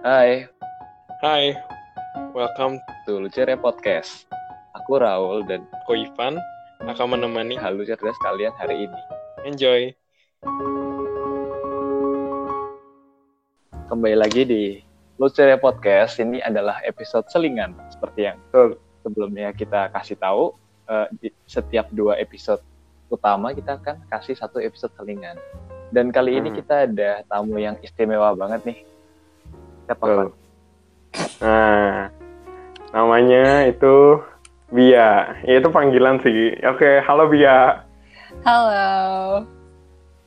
Hai, Hai, welcome to Lucere Podcast. Aku Raul dan Ko Ivan akan menemani halo cerdas kalian hari ini. Enjoy. Kembali lagi di Lucere Podcast. Ini adalah episode selingan seperti yang sebelumnya kita kasih tahu. eh, di setiap dua episode utama kita akan kasih satu episode selingan. Dan kali ini Hmm. kita ada tamu yang istimewa banget nih. Siapa Betul. Nah, namanya itu Bia. Ya, itu panggilan sih. Oke, halo Bia. Halo.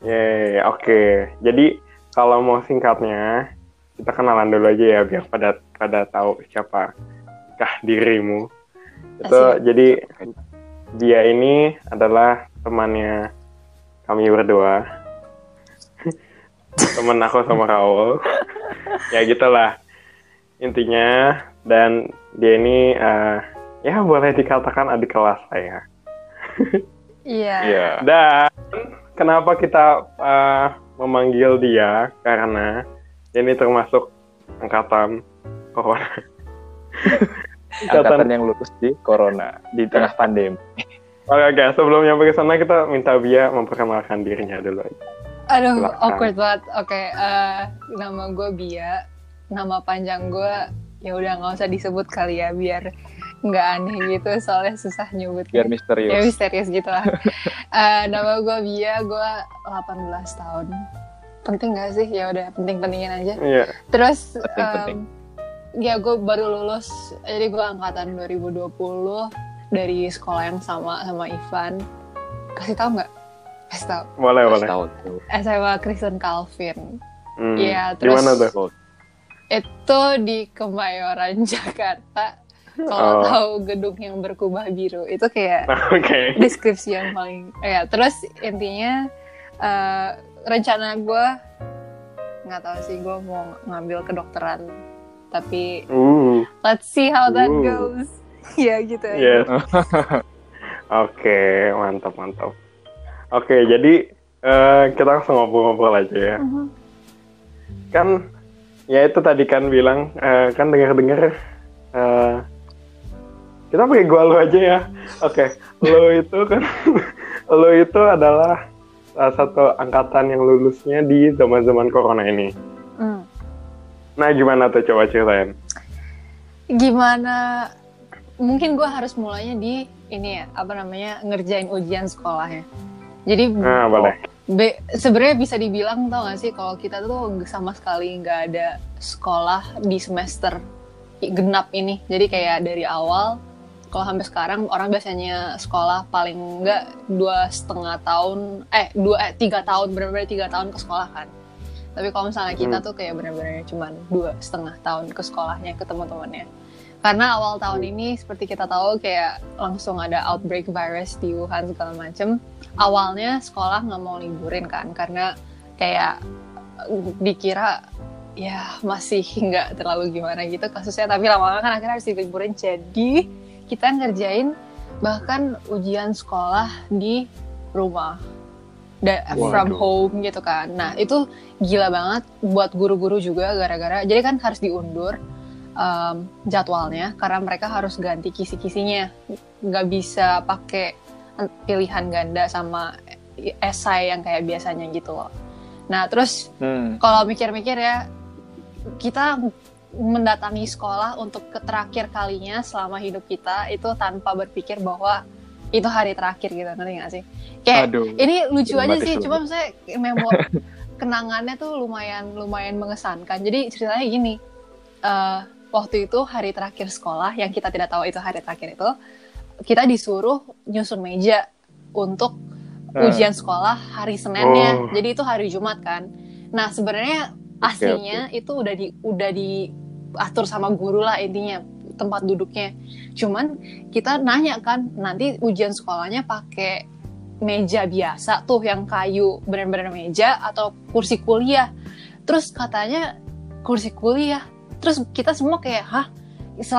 Yeay, oke. Jadi kalau mau singkatnya, kita kenalan dulu aja ya biar pada pada tahu siapa kah dirimu. Itu Asik. jadi Bia ini adalah temannya kami berdua. Temen aku sama Raul. Ya gitulah intinya dan dia ini eh, ya boleh dikatakan adik kelas saya. Iya. Iya. Dan kenapa kita eh, memanggil dia karena ini termasuk angkatan corona. Angkatan yang lulus di Corona di tengah pandemi. Oke, oke, sebelum nyampe ke sana kita minta Bia memperkenalkan dirinya dulu. Aduh, Silakan. awkward banget. Oke, eh, nama gue Bia. Nama panjang gue ya udah nggak usah disebut kali ya biar nggak aneh gitu soalnya susah nyebut. Biar ya misterius. misterius gitu lah. Eh, nama gue Bia, gue 18 tahun. Penting gak sih? Ya udah penting-pentingin aja. Iya. Terus Penting, penting. ya gue baru lulus, jadi gue angkatan 2020 dari sekolah yang sama sama Ivan. Kasih tau nggak? Kasih tau. Boleh, boleh. SMA Kristen Calvin. Hmm. Iya, Di terus mana tuh? itu di Kemayoran Jakarta. Kalau Oh. tahu gedung yang berkubah biru, itu kayak Oke. deskripsi yang paling. Ya, terus intinya eh, rencana gue nggak tahu sih gue mau ngambil kedokteran, tapi Uh. let's see how that Ooh. goes. ya gitu. aja. Yes. Oke, mantap mantap. Oke, jadi eh, kita langsung ngobrol-ngobrol aja ya. Mhm. Kan ya itu tadi kan bilang eh, kan dengar-dengar eh, kita pakai gua lu aja ya. Oke, lo itu kan lo itu adalah salah satu angkatan yang lulusnya di zaman-zaman corona ini. Hmm. Nah, gimana tuh coba ceritain? Gimana? Mungkin gue harus mulainya di ini ya, apa namanya ngerjain ujian sekolahnya. Jadi Nah, boleh. Be, sebenarnya bisa dibilang tau gak sih kalau kita tuh sama sekali nggak ada sekolah di semester genap ini. Jadi kayak dari awal kalau sampai sekarang orang biasanya sekolah paling enggak dua setengah tahun, eh dua eh, tiga tahun benar-benar tiga tahun ke sekolah kan. Tapi kalau misalnya kita Hmm. tuh kayak benar-benar cuman dua setengah tahun ke sekolahnya ke teman-temannya. Karena awal tahun ini seperti kita tahu kayak langsung ada outbreak virus di Wuhan segala macem. Awalnya sekolah nggak mau liburin kan karena kayak dikira ya masih nggak terlalu gimana gitu kasusnya. Tapi lama-lama kan akhirnya harus diliburin. Jadi kita ngerjain bahkan ujian sekolah di rumah da- from home gitu kan nah itu gila banget buat guru-guru juga gara-gara jadi kan harus diundur um, jadwalnya karena mereka harus ganti kisi-kisinya nggak bisa pakai pilihan ganda sama esai yang kayak biasanya gitu loh. Nah terus Hmm. kalau mikir-mikir ya kita mendatangi sekolah untuk terakhir kalinya selama hidup kita itu tanpa berpikir bahwa itu hari terakhir gitu ngerti gak sih? Kayak Aduh. ini lucu aja sih, cuma saya memo kenangannya tuh lumayan lumayan mengesankan. Jadi ceritanya gini, eh, waktu itu hari terakhir sekolah yang kita tidak tahu itu hari terakhir itu, kita disuruh nyusun meja untuk Nah. ujian sekolah hari Seninnya. Oh. Jadi itu hari Jumat kan. Nah sebenarnya aslinya itu udah di udah diatur sama guru lah intinya tempat duduknya. Cuman kita nanya kan nanti ujian sekolahnya pakai meja biasa tuh yang kayu bener-bener meja atau kursi kuliah. Terus katanya kursi kuliah. Terus kita semua kayak hah?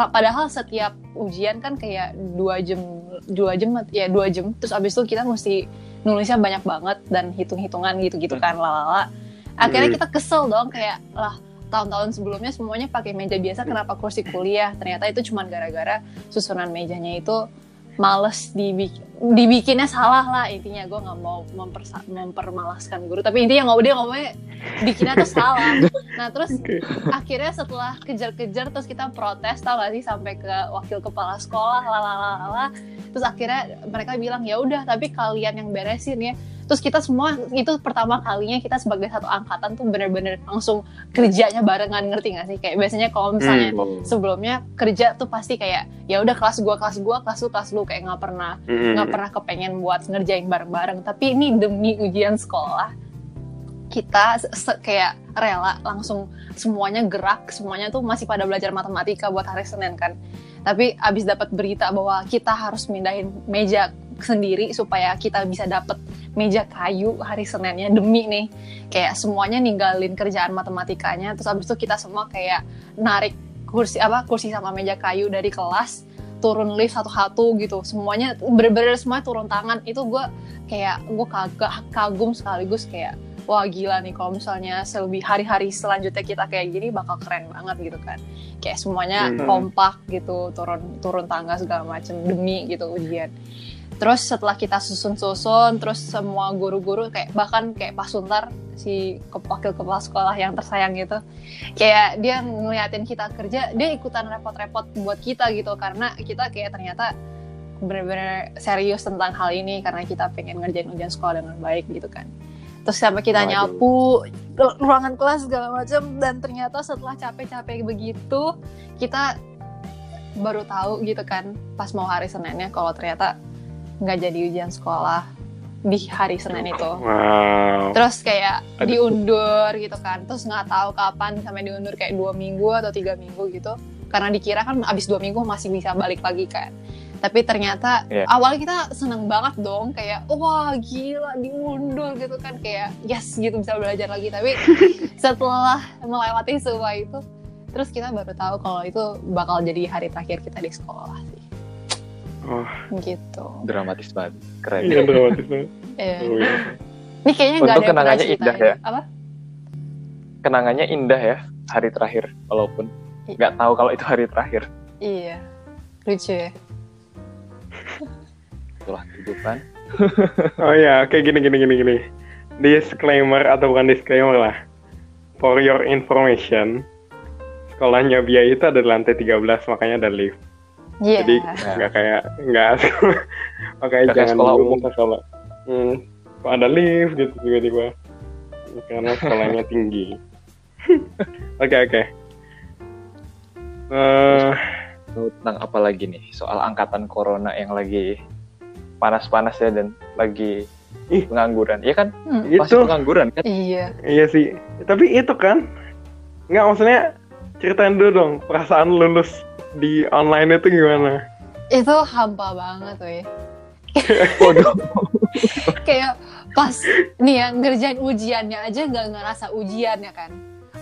Padahal setiap ujian kan kayak dua jam dua jam ya dua jam. Terus abis itu kita mesti nulisnya banyak banget dan hitung-hitungan gitu-gitu kan lalala. Akhirnya Hmm. kita kesel dong kayak lah tahun-tahun sebelumnya semuanya pakai meja biasa kenapa kursi kuliah? Ternyata itu cuma gara-gara susunan mejanya itu males dibikin dibikinnya salah lah intinya. Gue nggak mau mempersa- mempermalaskan guru. Tapi intinya nggak dia ngomongnya bikinnya tuh salah. Nah terus akhirnya setelah kejar-kejar terus kita protes tau gak sih sampai ke wakil kepala sekolah lalalala terus akhirnya mereka bilang ya udah tapi kalian yang beresin ya terus kita semua itu pertama kalinya kita sebagai satu angkatan tuh bener-bener langsung kerjanya barengan ngerti gak sih kayak biasanya kalau misalnya Hmm. sebelumnya kerja tuh pasti kayak ya udah kelas gua kelas gua kelas lu kelas lu kayak nggak pernah Mm-mm. nggak pernah kepengen buat ngerjain bareng-bareng tapi ini demi ujian sekolah kita kayak rela langsung semuanya gerak semuanya tuh masih pada belajar matematika buat hari Senin kan tapi abis dapat berita bahwa kita harus mindahin meja sendiri supaya kita bisa dapet meja kayu hari Seninnya demi nih. Kayak semuanya ninggalin kerjaan matematikanya. Terus abis itu kita semua kayak narik kursi apa kursi sama meja kayu dari kelas turun lift satu-satu gitu. Semuanya bener-bener semuanya turun tangan. Itu gue kayak gue kagak kagum sekaligus kayak wah gila nih kalau misalnya selebih hari-hari selanjutnya kita kayak gini bakal keren banget gitu kan. Kayak semuanya Hmm. kompak gitu turun turun tangga segala macem demi gitu ujian terus setelah kita susun-susun terus semua guru-guru kayak bahkan kayak Pak Suntar si wakil kepala sekolah yang tersayang gitu kayak dia ngeliatin kita kerja dia ikutan repot-repot buat kita gitu karena kita kayak ternyata bener-bener serius tentang hal ini karena kita pengen ngerjain ujian sekolah dengan baik gitu kan terus sampai kita Waduh. nyapu ruangan kelas segala macam dan ternyata setelah capek-capek begitu kita baru tahu gitu kan pas mau hari Seninnya kalau ternyata nggak jadi ujian sekolah di hari Senin itu. Wow. terus kayak Aduh. diundur gitu kan. Terus nggak tahu kapan sampai diundur kayak dua minggu atau tiga minggu gitu. Karena dikira kan abis dua minggu masih bisa balik lagi kan. Tapi ternyata Iya. awalnya kita seneng banget dong. Kayak wah gila diundur gitu kan. Kayak yes gitu bisa belajar lagi. Tapi setelah melewati semua itu terus kita baru tahu kalau itu bakal jadi hari terakhir kita di sekolah Oh, gitu dramatis banget keren iya dramatis banget. Iya. Oh, iya. ini kayaknya nggak ada kenangannya indah ya. apa kenangannya indah ya hari terakhir walaupun I- nggak tahu kalau itu hari terakhir iya lucu ya itulah kehidupan Oh ya, kayak gini gini gini gini. Disclaimer atau bukan disclaimer lah. For your information, sekolahnya biaya itu ada di lantai 13 makanya ada lift. Iya. Jadi nggak kayak nggak makanya kayak jangan sekolah umum. kalau hmm, kok ada lift gitu tiba-tiba karena sekolahnya tinggi. Oke oke. Eh, Tahu tentang apa lagi nih soal angkatan corona yang lagi panas-panas ya dan lagi Ih. pengangguran ya kan Hmm, itu pasti pengangguran kan Iya. Iya sih. Tapi itu kan nggak maksudnya ceritain dulu dong perasaan lulus di online itu gimana? Itu hampa banget weh. waduh Kayak pas nih ya ngerjain ujiannya aja nggak ngerasa ujian ya kan.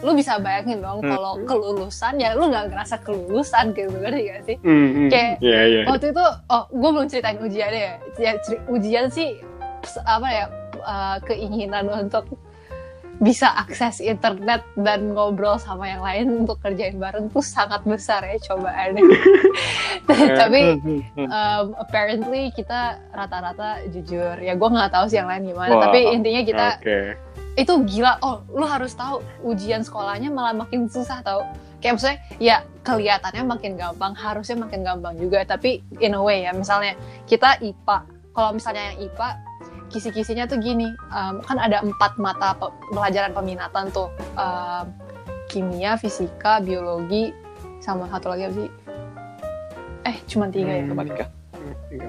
Lu bisa bayangin dong Hmm. kalau kelulusan ya lu nggak ngerasa kelulusan gitu gak sih? Hmm, hmm. Kayak- Iya iya. Waktu itu, oh gue belum ceritain ujiannya ya. ya ujian sih apa ya uh, keinginan untuk bisa akses internet dan ngobrol sama yang lain untuk kerjain bareng tuh sangat besar ya cobaannya. Tapi um, apparently kita rata-rata jujur ya gue nggak tahu sih yang lain gimana. Wah. Tapi intinya kita Oke. itu gila oh lu harus tahu ujian sekolahnya malah makin susah tau kayak maksudnya ya kelihatannya makin gampang harusnya makin gampang juga tapi in a way ya misalnya kita IPA kalau misalnya yang IPA kisi-kisinya tuh gini um, kan ada empat mata pe- pelajaran peminatan tuh um, kimia fisika biologi sama satu lagi apa sih eh cuma tiga ya Hmm. matematika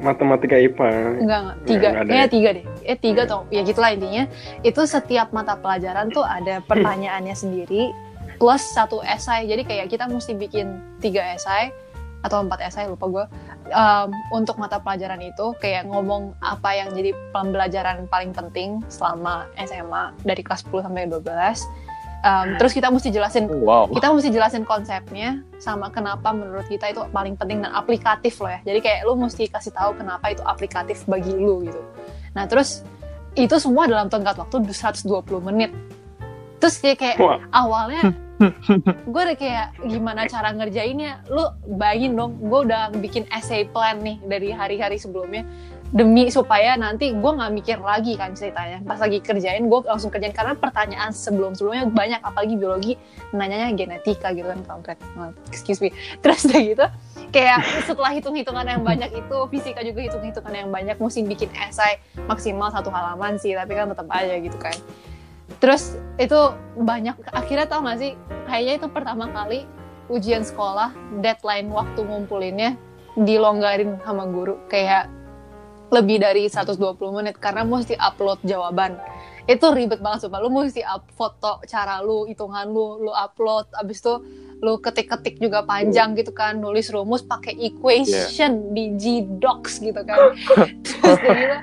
Matematika IPA. Enggak, enggak. Tiga. Kayaknya ya? tiga deh. Eh, tiga atau ya gitulah intinya. Itu setiap mata pelajaran tuh ada pertanyaannya sendiri plus satu esai. Jadi kayak kita mesti bikin tiga esai atau empat esai lupa gue. Um, untuk mata pelajaran itu kayak ngomong apa yang jadi pembelajaran paling penting selama SMA dari kelas 10 sampai 12. Um, terus kita mesti jelasin wow kita mesti jelasin konsepnya sama kenapa menurut kita itu paling penting dan aplikatif loh ya. Jadi kayak lu mesti kasih tahu kenapa itu aplikatif bagi lu gitu. Nah terus itu semua dalam tenggat waktu 120 menit. Terus kayak, kayak Wah. awalnya gue udah kayak gimana cara ngerjainnya? Lu bayangin dong gue udah bikin essay plan nih dari hari-hari sebelumnya. Demi supaya nanti gue nggak mikir lagi kan ceritanya. Pas lagi kerjain gue langsung kerjain. Karena pertanyaan sebelum sebelumnya banyak. Apalagi biologi nanyanya genetika gitu kan kampret. Excuse me. Terus udah gitu kayak setelah hitung-hitungan yang banyak itu fisika juga hitung-hitungan yang banyak mesti bikin esai maksimal satu halaman sih. Tapi kan tetap aja gitu kan terus itu banyak akhirnya tau gak sih kayaknya itu pertama kali ujian sekolah deadline waktu ngumpulinnya dilonggarin sama guru. Kayak lebih dari 120 menit karena mesti upload jawaban itu ribet banget sumpah. Lu mesti up foto cara lu hitungan lu lu upload. Abis itu lu ketik-ketik juga panjang gitu kan. Nulis rumus pakai equation di G-Docs gitu kan. Terus gitu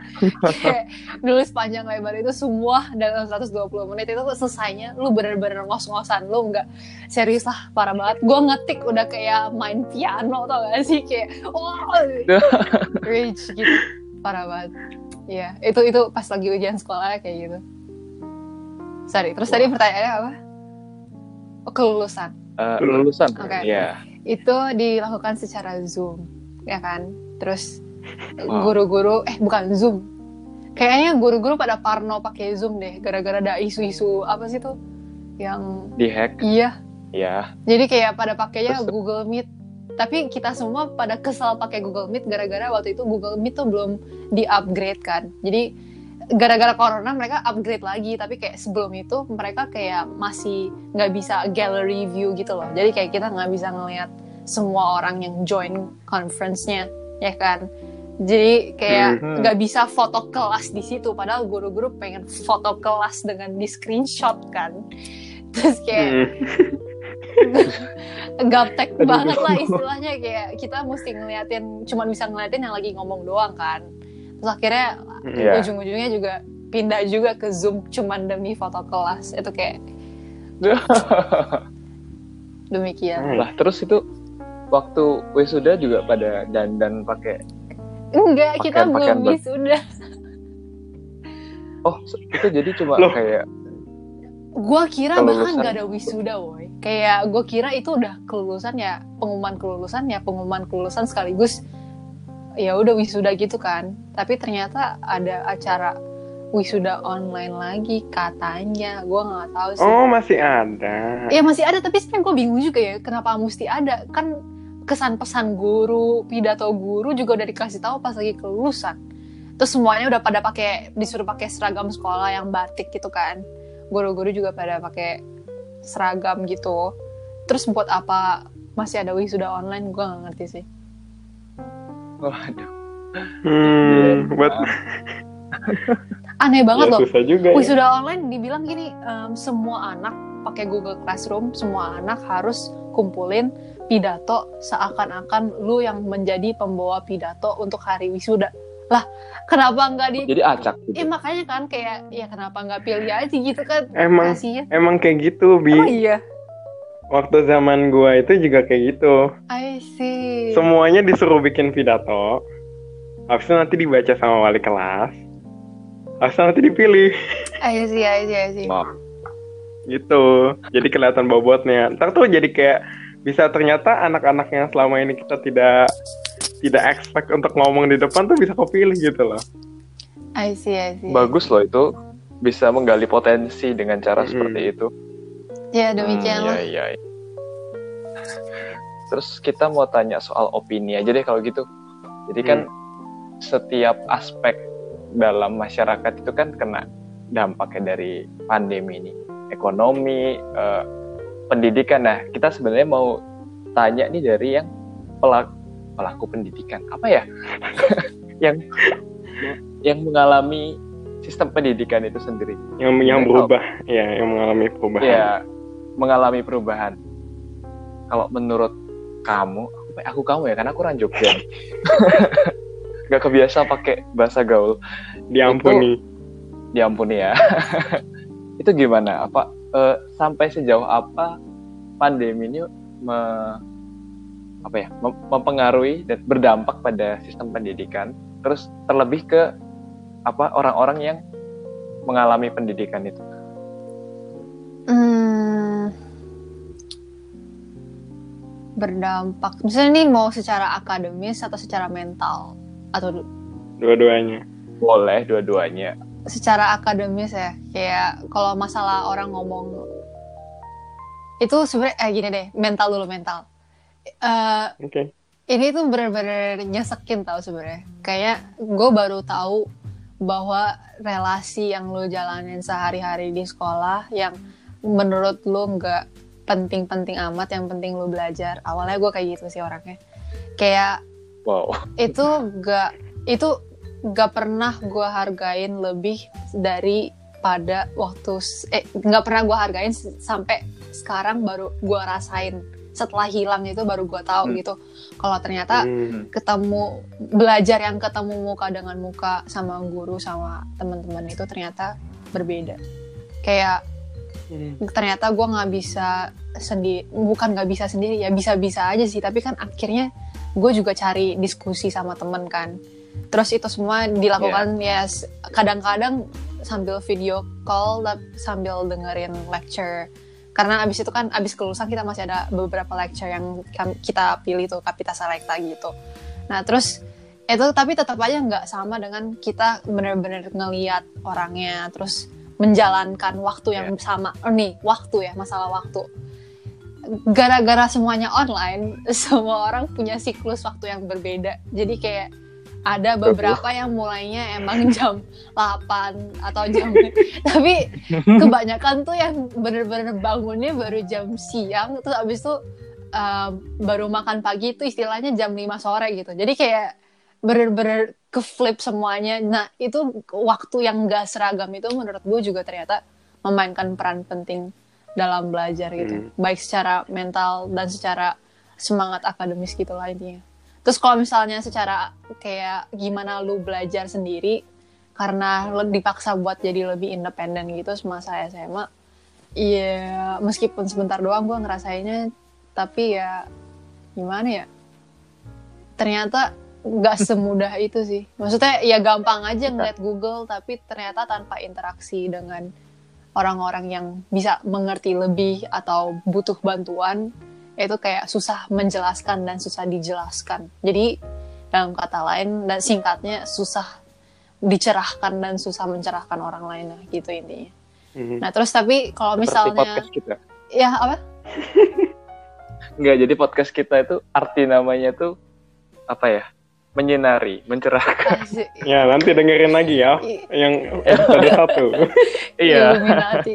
kayak nulis panjang lebar itu semua dalam 120 menit. Itu selesainya lu bener-bener ngos-ngosan. Lu nggak serius lah parah banget. Gue ngetik udah kayak main piano tau gak sih? Kayak wow rage gitu parah banget Iya, itu itu pas lagi ujian sekolah kayak gitu. Sorry, terus tadi pertanyaannya apa? Oh, kelulusan. Eh, lulusan Oke. ya Itu dilakukan secara Zoom, ya kan? Terus Wow. guru-guru eh bukan Zoom. Kayaknya guru-guru pada parno pakai Zoom deh gara-gara ada isu-isu apa sih tuh yang di hack iya ya Jadi kayak pada pakainya Google Meet. Tapi kita semua pada kesal pakai Google Meet gara-gara waktu itu Google Meet tuh belum di-upgrade kan. Jadi gara-gara corona mereka upgrade lagi. Tapi kayak sebelum itu mereka kayak masih nggak bisa gallery view gitu loh. Jadi kayak kita nggak bisa ngelihat semua orang yang join conference-nya, ya kan. Jadi kayak Mhm. nggak bisa foto kelas di situ. Padahal guru-guru pengen foto kelas dengan di screenshot kan. Terus kayak gaptek banget lah istilahnya kayak kita mesti ngeliatin cuman bisa ngeliatin yang lagi ngomong doang kan terus akhirnya Iya. ujung-ujungnya juga pindah juga ke zoom cuman demi foto kelas itu kayak demikian Hmm. lah terus itu waktu wisuda juga pada dandan pakai enggak kita Pakaian-pakaian belum wisuda oh itu jadi cuma Loh. kayak gua kira bahkan Kelulusan. nggak ada wisuda woi kayak gua kira itu udah kelulusan ya pengumuman kelulusan ya pengumuman kelulusan sekaligus ya udah wisuda gitu kan. Tapi ternyata ada acara wisuda online lagi katanya. Gua nggak tahu sih. Oh masih ada. ya masih ada tapi sebenarnya gue bingung juga ya kenapa mesti ada? Kan kesan pesan guru pidato guru juga udah dikasih tahu pas lagi kelulusan. Terus semuanya udah pada pakai disuruh pakai seragam sekolah yang batik gitu kan guru-guru juga pada pakai seragam gitu. Terus buat apa masih ada wisuda online gue nggak ngerti sih. Waduh. Hmm, buat aneh banget ya, loh. susah juga. ya. wisuda online dibilang gini em, semua anak pakai Google Classroom semua anak harus kumpulin pidato seakan-akan lu yang menjadi pembawa pidato untuk hari wisuda lah kenapa nggak di jadi acak eh gitu. makanya kan kayak ya kenapa nggak pilih aja gitu kan Emang kasihan emang kayak gitu bi. oh iya Waktu zaman gua itu juga kayak gitu. I see Semuanya disuruh bikin pidato. Habis itu nanti dibaca sama wali kelas. Habis itu nanti dipilih. I see I see I see gitu jadi kelihatan bobotnya ntar tuh jadi kayak bisa ternyata anak-anak yang selama ini kita tidak tidak expect untuk ngomong di depan tuh bisa kepilih gitu loh I see I see bagus loh itu bisa menggali potensi dengan cara Mm-mm. seperti itu ya demikian Hmm, iya, iya. Terus kita mau tanya soal opini aja deh kalau gitu. Jadi kan setiap aspek dalam masyarakat itu kan kena dampaknya dari pandemi ini. Ekonomi, eh, pendidikan. Nah, kita sebenarnya mau tanya nih dari yang pelaku, pelaku pendidikan. Apa ya? yang yang mengalami sistem pendidikan itu sendiri. yang yang Kalau- berubah. Ya yang mengalami perubahan. Ya mengalami perubahan. Kalau menurut kamu aku, aku kamu ya karena aku orang Jogja nggak kebiasa pakai bahasa gaul. Diampuni. Diampuni ya. Itu gimana? Apa eh, sampai sejauh apa pandemi ini me- apa ya mem- mempengaruhi dan berdampak pada sistem pendidikan. Terus terlebih ke apa orang-orang yang mengalami pendidikan itu. Hmm, berdampak. Misalnya nih mau secara akademis atau secara mental? Atau Dua-duanya. Boleh dua-duanya. secara akademis ya kayak kalau masalah orang ngomong itu sebenarnya eh gini deh mental dulu mental Eh, Oke. ini tuh bener-bener nyesekin tau sebenarnya kayak gue baru tahu bahwa relasi yang lo jalanin sehari-hari di sekolah yang menurut lo nggak penting-penting amat yang penting lo belajar awalnya gue kayak gitu sih orangnya kayak Wow. itu gak itu gak pernah gue hargain lebih dari pada waktu eh nggak pernah gue hargain sampai sekarang baru gue rasain setelah hilang itu baru gue tahu Hmm. gitu kalau ternyata Hmm. ketemu belajar yang ketemu muka dengan muka sama guru sama teman-teman itu ternyata berbeda kayak Hmm. ternyata gue nggak bisa sendiri bukan nggak bisa sendiri ya bisa-bisa aja sih tapi kan akhirnya gue juga cari diskusi sama temen kan terus itu semua dilakukan ya s- kadang-kadang sambil video call sambil dengerin lecture karena abis itu kan abis kelulusan kita masih ada beberapa lecture yang kita pilih tuh kapita selekta gitu. Nah terus itu tapi tetap aja nggak sama dengan kita bener-bener ngeliat orangnya terus menjalankan waktu yang sama oh, nih waktu ya masalah waktu. Gara-gara semuanya online semua orang punya siklus waktu yang berbeda. Jadi kayak ada beberapa yang mulainya emang jam 8 atau jam tapi kebanyakan tuh yang bener-bener bangunnya baru jam siang terus abis itu uh, baru makan pagi itu istilahnya jam 5 sore gitu. Jadi kayak bener-bener ke flip semuanya. Nah itu waktu yang gak seragam itu menurut gue juga ternyata memainkan peran penting dalam belajar gitu. Baik secara mental dan secara semangat akademis gitu lah intinya terus kalau misalnya secara kayak gimana lu belajar sendiri karena lu dipaksa buat jadi lebih independen gitu semasa SMA Iya, meskipun sebentar doang gue ngerasainnya, tapi ya gimana ya? Ternyata nggak semudah itu sih. Maksudnya ya gampang aja ngeliat Google, tapi ternyata tanpa interaksi dengan orang-orang yang bisa mengerti lebih atau butuh bantuan, itu kayak susah menjelaskan dan susah dijelaskan. Jadi dalam kata lain dan singkatnya susah dicerahkan dan susah mencerahkan orang lain lah gitu intinya. Hmm. Nah terus tapi kalau Seperti misalnya podcast kita. ya apa? Enggak, jadi podcast kita itu arti namanya tuh apa ya? Menyinari, mencerahkan. Ya, nanti dengerin lagi ya yang episode satu. iya. Illuminati.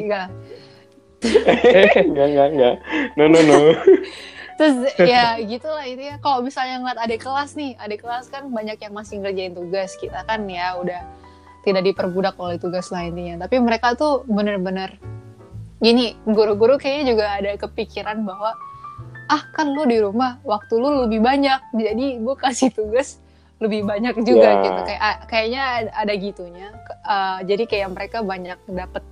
Enggak, enggak, enggak. No, no, no. Terus ya gitulah itu ya. Kalau misalnya ngeliat adik kelas nih, adik kelas kan banyak yang masih ngerjain tugas. Kita kan ya udah tidak diperbudak oleh tugas lainnya. Tapi mereka tuh bener-bener gini, guru-guru kayaknya juga ada kepikiran bahwa ah kan lu di rumah waktu lu lebih banyak, jadi gue kasih tugas lebih banyak juga Ya. gitu. Kayak kayaknya ada- gitunya. Ah, jadi kayak mereka banyak dapat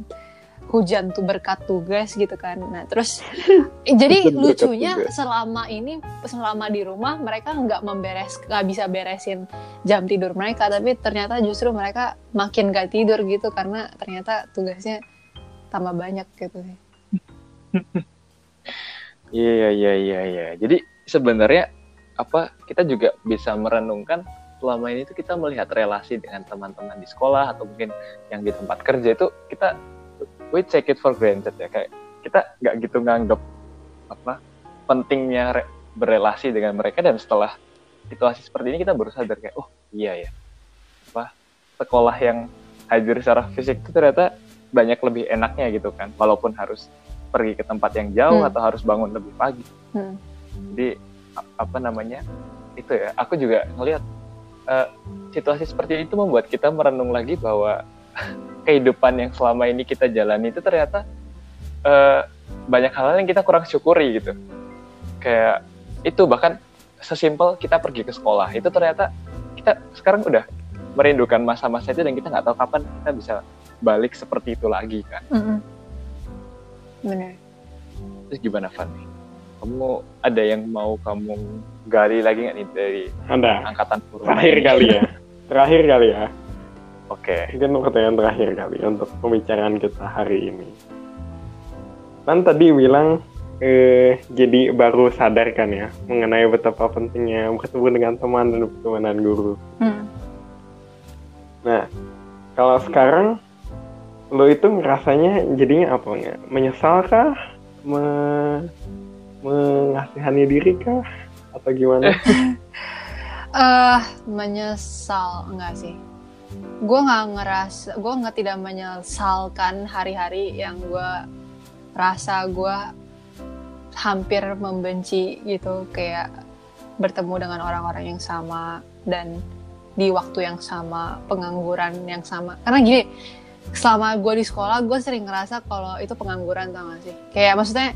hujan tuh berkat tugas gitu kan. Nah terus jadi Hujan lucunya tugas. selama ini selama di rumah mereka nggak memberes nggak bisa beresin jam tidur mereka tapi ternyata justru mereka makin gak tidur gitu karena ternyata tugasnya tambah banyak gitu sih. Iya, iya, iya, iya. Jadi sebenarnya apa kita juga bisa merenungkan selama ini tuh kita melihat relasi dengan teman-teman di sekolah atau mungkin yang di tempat kerja itu kita we take it for granted ya. Kayak kita nggak gitu nganggep apa pentingnya re- berelasi dengan mereka dan setelah situasi seperti ini kita baru sadar kayak oh iya ya. Apa sekolah yang hadir secara fisik itu ternyata banyak lebih enaknya gitu kan. Walaupun harus pergi ke tempat yang jauh Hmm. atau harus bangun lebih pagi. Hmm. jadi apa namanya itu ya. Aku juga ngelihat eh, situasi seperti itu membuat kita merenung lagi bahwa kehidupan yang selama ini kita jalani itu ternyata eh, banyak hal yang kita kurang syukuri gitu kayak itu bahkan sesimpel kita pergi ke sekolah itu ternyata kita sekarang udah merindukan masa-masa itu dan kita nggak tahu kapan kita bisa balik seperti itu lagi kan Mm-mm. Bener. terus gimana Fanny kamu ada yang mau kamu gali lagi nggak nih dari Ada. angkatan purba Terakhir kali ya. Terakhir kali ya. Oke. Mungkin pertanyaan terakhir kali untuk pembicaraan kita hari ini. Kan tadi bilang eh, jadi baru sadar kan ya mengenai betapa pentingnya bertemu dengan teman dan bertemu dengan guru. Hmm. Nah, kalau sekarang lo itu ngerasanya jadinya apa ya? Menyesal kah? Me mengasihani diri kah? Atau gimana? eh menyesal enggak sih? Gue nggak ngerasa, gue nggak tidak menyesalkan hari-hari yang gue rasa gue hampir membenci gitu. Kayak bertemu dengan orang-orang yang sama dan di waktu yang sama pengangguran yang sama. Karena gini selama gue di sekolah gue sering ngerasa kalau itu pengangguran tau gak sih? Kayak maksudnya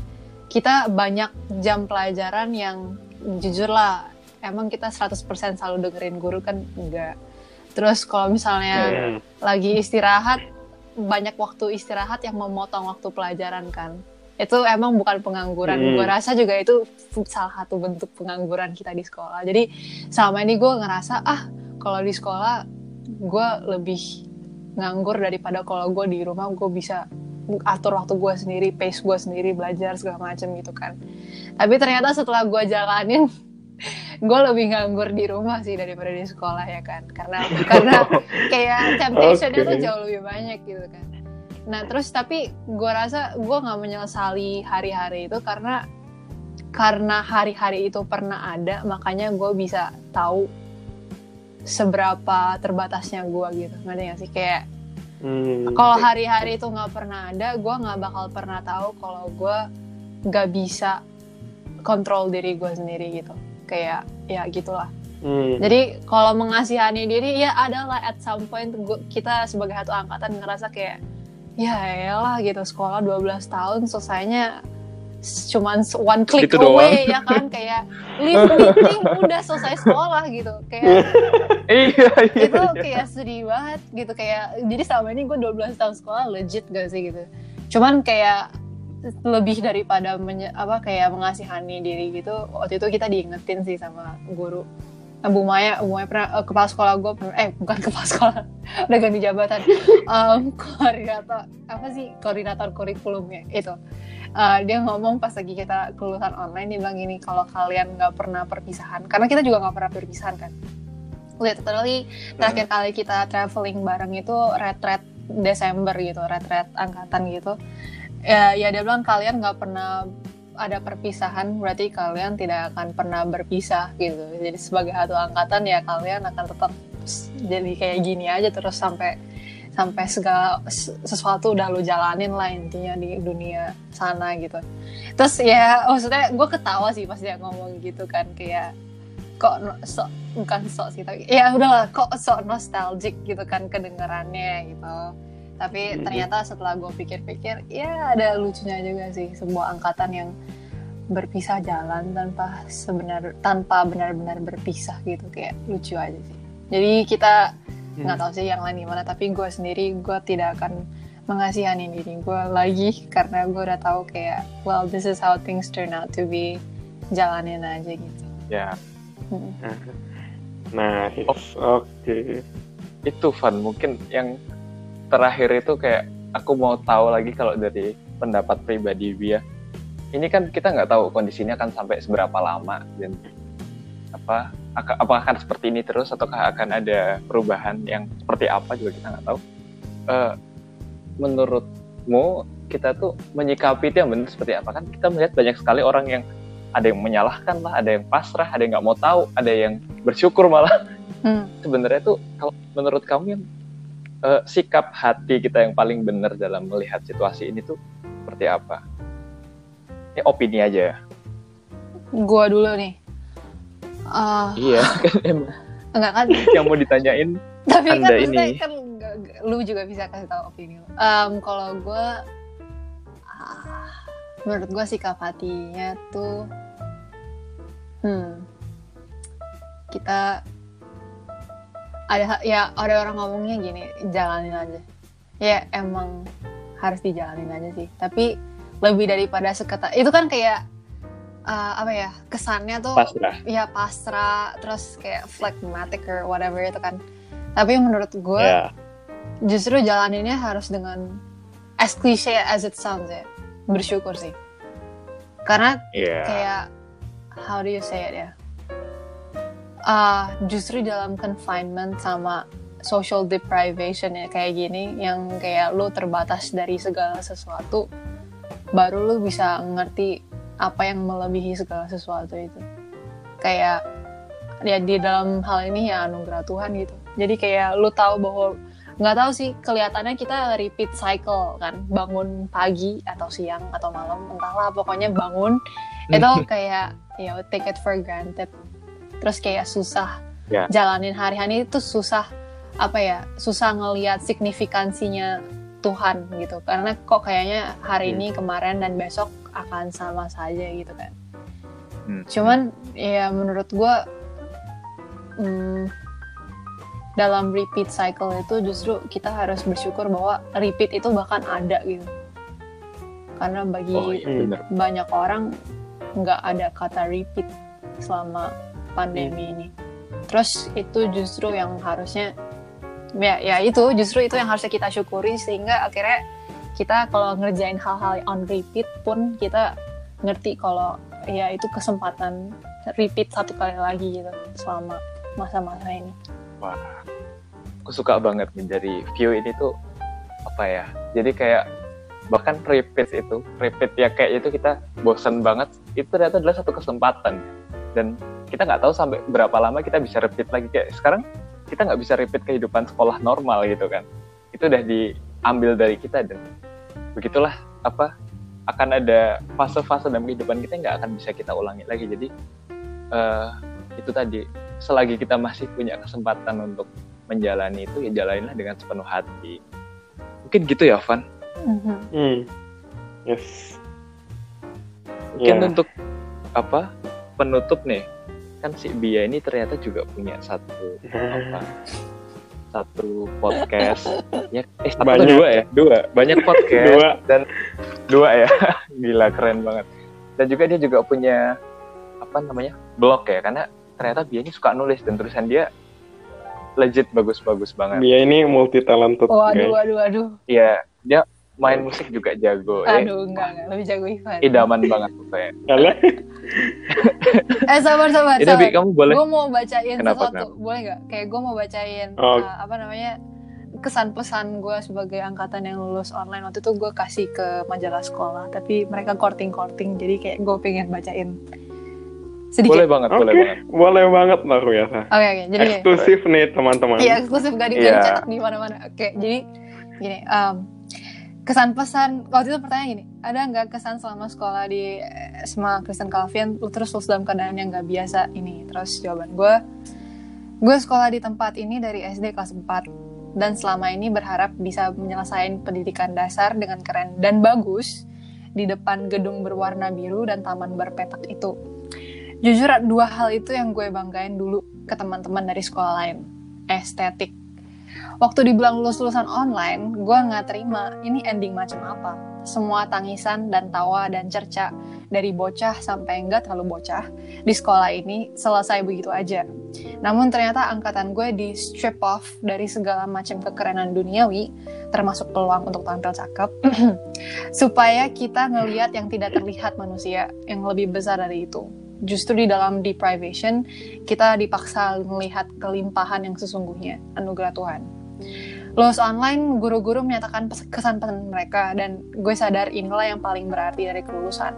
kita banyak jam pelajaran yang jujur lah emang kita 100% selalu dengerin guru kan? Enggak terus kalau misalnya Hmm. lagi istirahat banyak waktu istirahat yang memotong waktu pelajaran kan itu emang bukan pengangguran Hmm. gue rasa juga itu salah satu bentuk pengangguran kita di sekolah jadi selama ini gue ngerasa ah kalau di sekolah gue lebih nganggur daripada kalau gue di rumah gue bisa atur waktu gue sendiri pace gue sendiri belajar segala macem gitu kan tapi ternyata setelah gue jalanin gue lebih nganggur di rumah sih daripada di sekolah ya kan? Karena karena kayak temptationnya tuh Oke. jauh lebih banyak gitu kan. Nah terus tapi gue rasa gue nggak menyesali hari-hari itu karena karena hari-hari itu pernah ada makanya gue bisa tahu seberapa terbatasnya gue gitu. Ngerti gak sih? Kayak Hmm, kalau hari-hari itu nggak pernah ada gue nggak bakal pernah tahu kalau gue nggak bisa kontrol diri gue sendiri gitu kayak ya gitulah. Hmm. jadi kalau mengasihani diri ya adalah at some point gua- kita sebagai satu angkatan ngerasa kayak ya elah gitu. Sekolah 12 tahun selesainya cuman one click Gitu away ya kan? Kayak leave meeting udah selesai sekolah gitu. Kayak iya iya itu kayak sedih banget gitu. Kayak jadi selama ini gue 12 tahun sekolah legit gak sih gitu. Cuman kayak lebih daripada menye- apa kayak mengasihani diri gitu. Waktu itu kita diingetin sih sama guru. Eh, Bu Maya, Bu Maya pernah eh, kepala sekolah gue pernah eh bukan kepala sekolah udah ganti jabatan. Em, koordinator apa sih koordinator kurikulum ya itu. Eh, dia ngomong pas lagi kita kelulusan online dia bilang gini kalau kalian nggak pernah perpisahan karena kita juga nggak pernah perpisahan kan. Literally terakhir kali kita traveling bareng itu retret Desember gitu retret angkatan gitu ya, ya dia bilang kalian nggak pernah ada perpisahan berarti kalian tidak akan pernah berpisah gitu. Jadi sebagai satu angkatan ya kalian akan tetap jadi kayak gini aja terus sampai sampai segala sesuatu udah lo jalanin lah intinya di dunia sana gitu. Terus ya maksudnya gue ketawa sih pas dia ngomong gitu kan kayak kok sok bukan sok sih tapi ya udahlah kok sok nostalgic gitu kan kedengarannya gitu tapi Mhm. ternyata setelah gue pikir-pikir ya ada lucunya juga sih sebuah angkatan yang berpisah jalan tanpa sebenar tanpa benar-benar berpisah gitu kayak lucu aja sih jadi kita nggak tahu sih yang lain gimana tapi gue sendiri gue tidak akan mengasihani diri gue lagi karena gue udah tahu kayak well this is how things turn out to be jalanin aja gitu ya Mm. Nice. Oh. Oke. itu Van mungkin yang terakhir itu kayak aku mau tahu lagi kalau dari pendapat pribadi Bia ini kan kita nggak tahu kondisinya akan sampai seberapa lama dan apa aka- apakah akan seperti ini terus ataukah akan ada perubahan yang seperti apa juga kita nggak tahu. Eh, menurutmu kita tuh menyikapi itu yang benar seperti apa kan? Kita melihat banyak sekali orang yang ada yang menyalahkan lah ada yang pasrah ada yang nggak mau tahu ada yang bersyukur malah. Hmm. sebenarnya tuh kalau menurut kamu yang eh, sikap hati kita yang paling benar dalam melihat situasi ini tuh seperti apa? Ini opini aja ya. gue dulu nih Ah, Iya, kan emang enggak kan yang mau ditanyain tapi kan Anda maksudnya ini. kan lu juga bisa kasih tahu opini lu Em, kalau gue ah, menurut gue sikap hatinya tuh hmm kita ada ya ada orang ngomongnya gini jalanin aja. Ya emang harus dijalanin aja sih. Tapi lebih daripada seketat itu kan kayak eh, apa ya kesannya tuh pasrah. ya pasrah terus kayak phlegmatic or whatever itu kan. Tapi menurut gue Ya, justru jalaninnya harus dengan as cliche as it sounds ya bersyukur sih. Karena Iya. kayak how do you say it ya Ah, justru dalam confinement sama social deprivation ya kayak gini yang kayak lu terbatas dari segala sesuatu baru lu bisa ngerti apa yang melebihi segala sesuatu itu. Kayak ya di dalam hal ini ya anugerah Tuhan gitu. Jadi kayak lu tahu bahwa nggak tahu sih kelihatannya kita repeat cycle kan bangun pagi atau siang atau malam entahlah pokoknya bangun itu kayak ya take it for granted terus kayak susah Ya. jalanin hari-hari itu susah apa ya susah ngelihat signifikansinya Tuhan gitu karena kok kayaknya hari Hmm. ini kemarin dan besok akan sama saja gitu kan Hmm. cuman ya menurut gue hmm, dalam repeat cycle itu justru kita harus bersyukur bahwa repeat itu bahkan ada gitu karena bagi Oh iya banyak orang nggak ada kata repeat selama pandemi ini. Terus itu justru yang harusnya ya ya itu justru itu yang harusnya kita syukuri sehingga akhirnya kita kalau ngerjain hal-hal on repeat pun kita ngerti kalau ya itu kesempatan repeat satu kali lagi gitu selama masa-masa ini. Wah, aku suka banget nih dari view ini tuh apa ya? Jadi kayak bahkan repeat itu, repeat ya kayak itu kita bosen banget. Itu ternyata adalah satu kesempatan dan kita nggak tahu sampai berapa lama kita bisa repeat lagi kayak sekarang kita nggak bisa repeat kehidupan sekolah normal gitu kan. Itu udah diambil dari kita dan begitulah apa akan ada fase-fase dalam kehidupan kita yang nggak akan bisa kita ulangi lagi. Jadi eh, itu tadi selagi kita masih punya kesempatan untuk menjalani itu ya jalanilah dengan sepenuh hati mungkin gitu ya Van Mhm. Hmm. Yes. mungkin Ya. untuk apa penutup nih. Kan si Bia ini ternyata juga punya satu apa? Satu podcast ya eh satu Banyak. dua ya? Dua. Banyak podcast Dua. dan dua ya? Gila keren banget. Dan juga dia juga punya apa namanya blog ya? Karena ternyata Bia ini suka nulis dan tulisan dia legit bagus-bagus banget. Dia ini multi talented Waduh, guys. waduh, waduh. Iya, dia main musik juga jago. Eh, Aduh, enggak, enggak. Lebih jago Ivan. idaman banget. Alah, Eh, sabar, sabar, Bi, sabar. kamu boleh Gue mau bacain Kenapa, sesuatu. kenapa? Boleh nggak? Kayak gue mau bacain Oh. uh, apa namanya kesan pesan gue sebagai angkatan yang lulus online waktu itu gue kasih ke majalah sekolah tapi mereka korting korting jadi kayak gue pengen bacain sedikit boleh banget, oke, boleh banget. boleh banget luar biasa. oke jadi kayak- Eksklusif nih teman-teman. Iya eksklusif gak, di, Iya. dicetak di mana-mana. Oke jadi gini um, kesan pesan waktu itu pertanyaan gini ada nggak kesan selama sekolah di eh, SMA Kristen Calvin? Lu terus lu dalam keadaan yang nggak biasa ini. Terus jawaban gue gue sekolah di tempat ini dari SD kelas 4 dan selama ini berharap bisa menyelesaikan pendidikan dasar dengan keren dan bagus di depan gedung berwarna biru dan taman berpetak itu. Jujur dua hal itu yang gue banggain dulu ke teman-teman dari sekolah lain. Estetik waktu dibilang lulus-lulusan online gue nggak terima ini ending macam apa. Semua tangisan dan tawa dan cerca dari bocah sampai enggak terlalu bocah di sekolah ini selesai begitu aja. Namun ternyata angkatan gue di strip off dari segala macam kekerenan duniawi termasuk peluang untuk tampil cakep supaya kita ngelihat yang tidak terlihat manusia yang lebih besar dari itu justru di dalam deprivation kita dipaksa melihat kelimpahan yang sesungguhnya anugerah Tuhan. Lulus online guru-guru menyatakan kesan pesan mereka dan gue sadar inilah yang paling berarti dari kelulusan.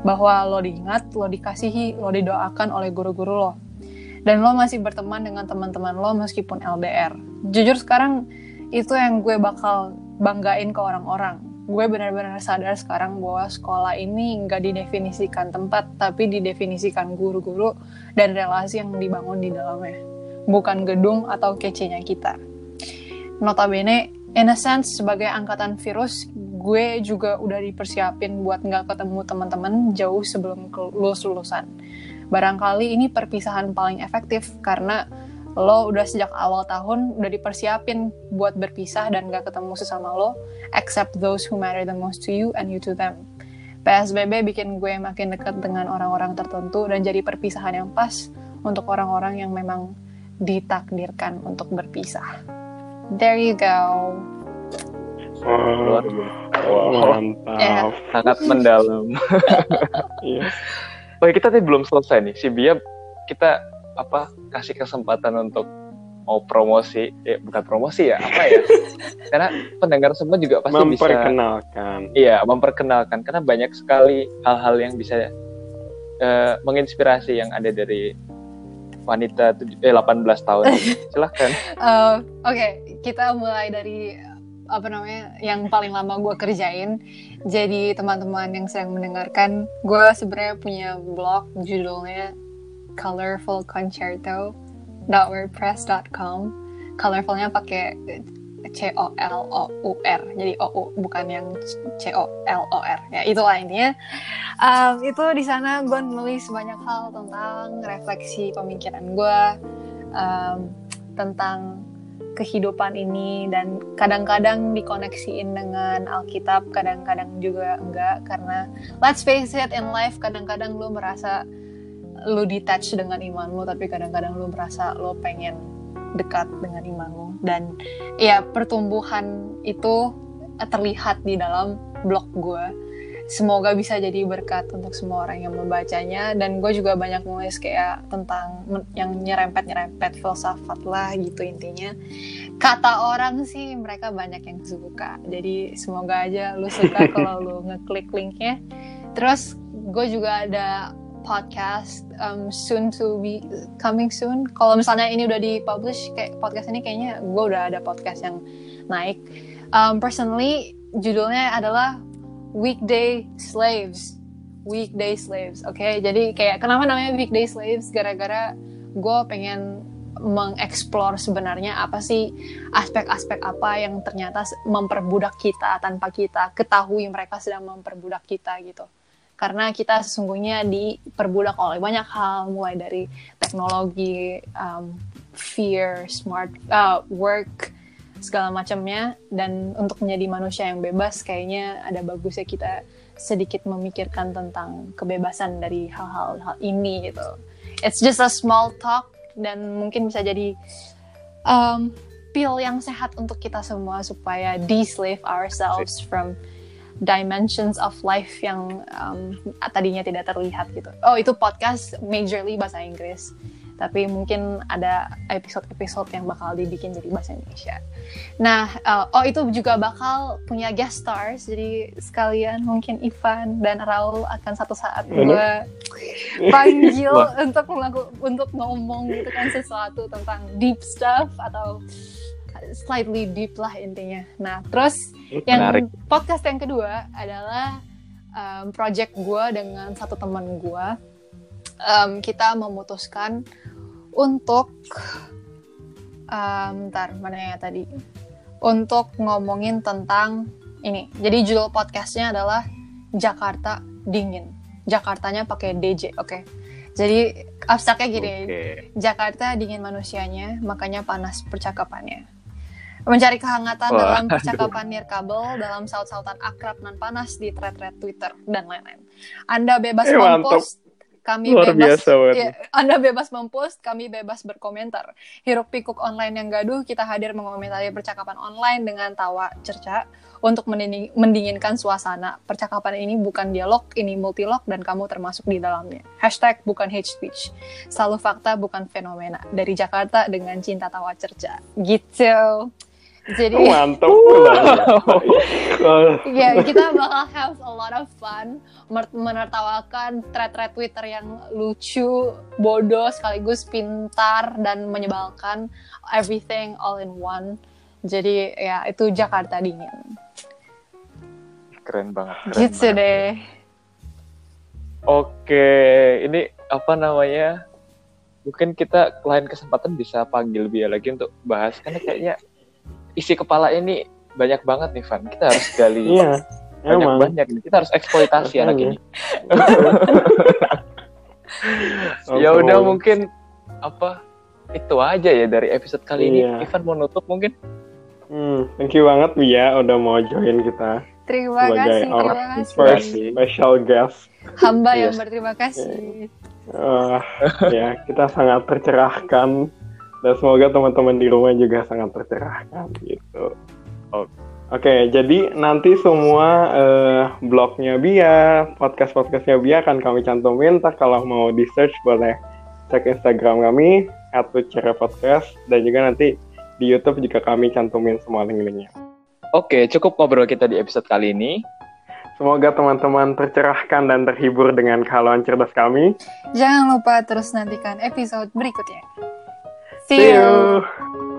Bahwa lo diingat, lo dikasihi, lo didoakan oleh guru-guru lo. Dan lo masih berteman dengan teman-teman lo meskipun LDR jujur sekarang itu yang gue bakal banggain ke orang-orang gue benar-benar sadar sekarang bahwa sekolah ini nggak didefinisikan tempat tapi didefinisikan guru-guru dan relasi yang dibangun di dalamnya. Bukan gedung atau kecenya kita. Notabene in a sense sebagai angkatan virus gue juga udah dipersiapin buat nggak ketemu teman-teman jauh sebelum ke- lulus-lulusan barangkali ini perpisahan paling efektif karena lo udah sejak awal tahun udah dipersiapin buat berpisah dan gak ketemu sesama lo except those who matter the most to you and you to them PSBB bikin gue makin dekat dengan orang-orang tertentu dan jadi perpisahan yang pas untuk orang-orang yang memang ditakdirkan untuk berpisah there you go biasa. Wow, Mantap. sangat mendalam. Iya. Oke, kita tadi belum selesai nih. Si Bia kita apa kasih kesempatan untuk mau promosi, eh bukan promosi ya, apa ya? Karena pendengar semua juga pasti bisa Memperkenalkan. iya, memperkenalkan karena banyak sekali hal-hal yang bisa eh, menginspirasi yang ada dari wanita tuj- eh, 18 tahun. Silahkan. Eh, Oke, kita mulai dari apa namanya yang paling lama gue kerjain. Jadi teman-teman yang sedang mendengarkan, gue sebenarnya punya blog judulnya colorfulconcerto.wordpress.com. Colorfulnya pakai C O L O U R, jadi O U bukan yang C O L O R. Ya itulah intinya. Um, itu di sana gue nulis banyak hal tentang refleksi pemikiran gue, um, tentang kehidupan ini dan kadang-kadang dikoneksiin dengan Alkitab, kadang-kadang juga enggak karena let's face it in life kadang-kadang lu merasa lu detach dengan iman lu tapi kadang-kadang lu merasa lu pengen dekat dengan iman lu. Dan ya pertumbuhan itu terlihat di dalam blog gue semoga bisa jadi berkat untuk semua orang yang membacanya. Dan gue juga banyak nulis kayak tentang yang nyerempet nyerempet filsafat lah gitu intinya. Kata orang sih mereka banyak yang suka. Jadi semoga aja lu suka kalau lu ngeklik linknya. Terus gue juga ada podcast um, soon to be coming soon. Kalau misalnya ini udah dipublish kayak podcast ini kayaknya gue udah ada podcast yang naik. Um, personally judulnya adalah weekday slaves. Weekday slaves oke? Jadi kayak kenapa namanya weekday slaves? Gara-gara gue pengen mengeksplor sebenarnya apa sih aspek-aspek apa yang ternyata memperbudak kita tanpa kita ketahui mereka sedang memperbudak kita gitu karena kita sesungguhnya diperbudak oleh banyak hal mulai dari teknologi um, fear smart uh, work segala macamnya dan untuk menjadi manusia yang bebas kayaknya ada bagusnya kita sedikit memikirkan tentang kebebasan dari hal-hal hal ini gitu. It's just a small talk dan mungkin bisa jadi um, pil yang sehat untuk kita semua supaya de-slave ourselves from dimensions of life yang um, tadinya tidak terlihat gitu. Oh itu podcast majorly bahasa Inggris tapi mungkin ada episode-episode yang bakal dibikin jadi bahasa Indonesia. Nah, uh, oh itu juga bakal punya guest stars, jadi sekalian mungkin Ivan dan Raul akan satu saat gue panggil untuk melaku- untuk ngomong gitu kan sesuatu tentang deep stuff atau slightly deep lah intinya. Nah, terus yang Menarik. podcast yang kedua adalah um, project gue dengan satu teman gue. Um, kita memutuskan untuk um, ntar mana ya tadi untuk ngomongin tentang ini. Jadi judul podcastnya adalah Jakarta dingin. Jakartanya pakai DJ, oke. Jadi abstraknya gini, Oke. Jakarta dingin manusianya, makanya panas percakapannya. Mencari kehangatan Wah, dalam percakapan nirkabel, dalam saut-sautan akrab nan panas di thread-thread Twitter, dan lain-lain. Anda bebas Eh, mempost, kami Luar bebas, biasa banget. ya, Anda bebas mempost, kami bebas berkomentar. Hiruk pikuk online yang gaduh, kita hadir mengomentari percakapan online dengan tawa cerca untuk mendinginkan suasana. Percakapan ini bukan dialog, ini multilog dan kamu termasuk di dalamnya. Hashtag bukan hate speech. Selalu fakta bukan fenomena. Dari Jakarta dengan cinta tawa cerca. Gitu. Jadi Mantap ya kita bakal have a lot of fun menertawakan thread-thread Twitter yang lucu, bodoh sekaligus pintar dan menyebalkan everything all in one. Jadi ya itu Jakarta dingin. Keren banget. keren Gitu banget. deh. Oke, ini apa namanya? Mungkin kita lain kesempatan bisa panggil Bia lagi untuk bahas karena kayaknya isi kepala ini banyak banget nih Van. Kita harus gali Iya, banyak emang. banyak nih. Kita harus eksploitasi anak ini. ya udah mungkin apa itu aja ya dari episode kali ini. Iya. Ivan mau nutup mungkin? Hmm, thank you banget Bia udah mau join kita Terima sebagai kasih, terima kasih. first special guest. Hamba yang Yes. berterima kasih. Eh, ya, kita sangat tercerahkan dan semoga teman-teman di rumah juga sangat tercerahkan gitu. Oke, jadi nanti semua eh, blognya Bia, podcast-podcastnya Bia akan kami cantumin. Ntar kalau mau di search boleh cek Instagram kami, podcast, dan juga nanti di YouTube juga kami cantumin semua link-linknya. Oke, cukup ngobrol kita di episode kali ini. Semoga teman-teman tercerahkan dan terhibur dengan kehalauan cerdas kami. Jangan lupa terus nantikan episode berikutnya. See you.